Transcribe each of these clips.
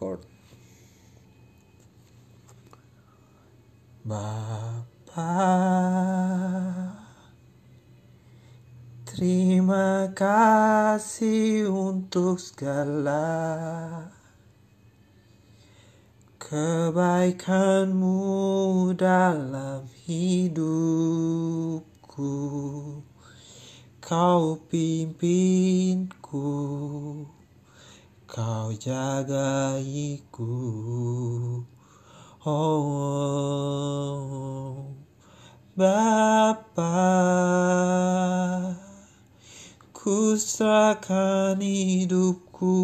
record Bapak Terima kasih untuk segala kebaikanmu dalam hidupku. Kau pimpinku, kau jagaiku. Oh, Bapa, ku serahkan hidupku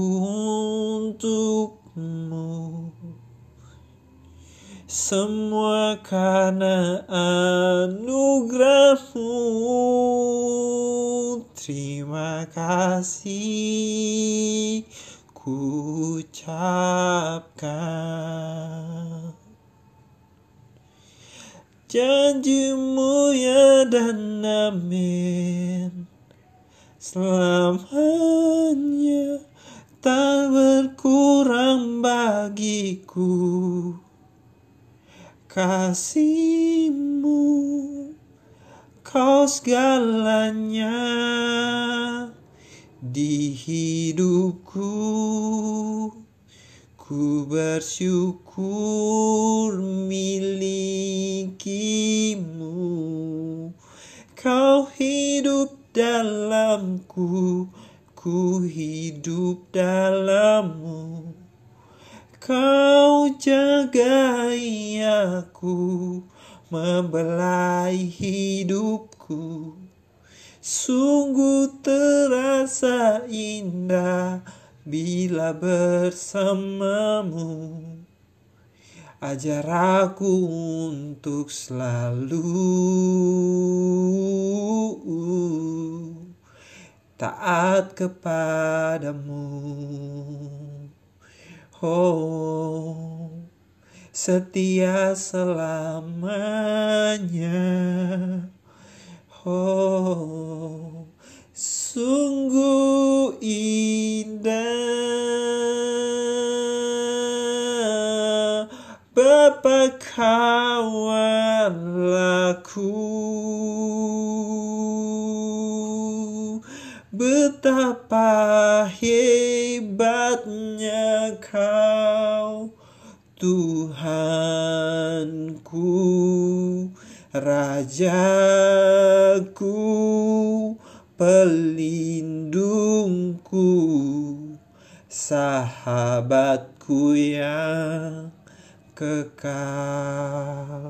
untukmu. Semua karena anugerahmu Terima kasih ucapkan Janjimu ya dan amin. Selamanya tak berkurang bagiku. Kasihmu kau segalanya di hidupku. Ku bersyukur milikimu. Kau hidup dalamku Ku hidup dalammu. Kau jagai aku Membelai hidupku. Sungguh terasa indah bila bersamamu Ajar aku untuk selalu taat kepadamu. Oh setia selamanya. Oh, sungguh indah Bapa kawanlaku Betapa hebatnya kau Tuhanku Rajaku, pelindungku, sahabatku yang kekal.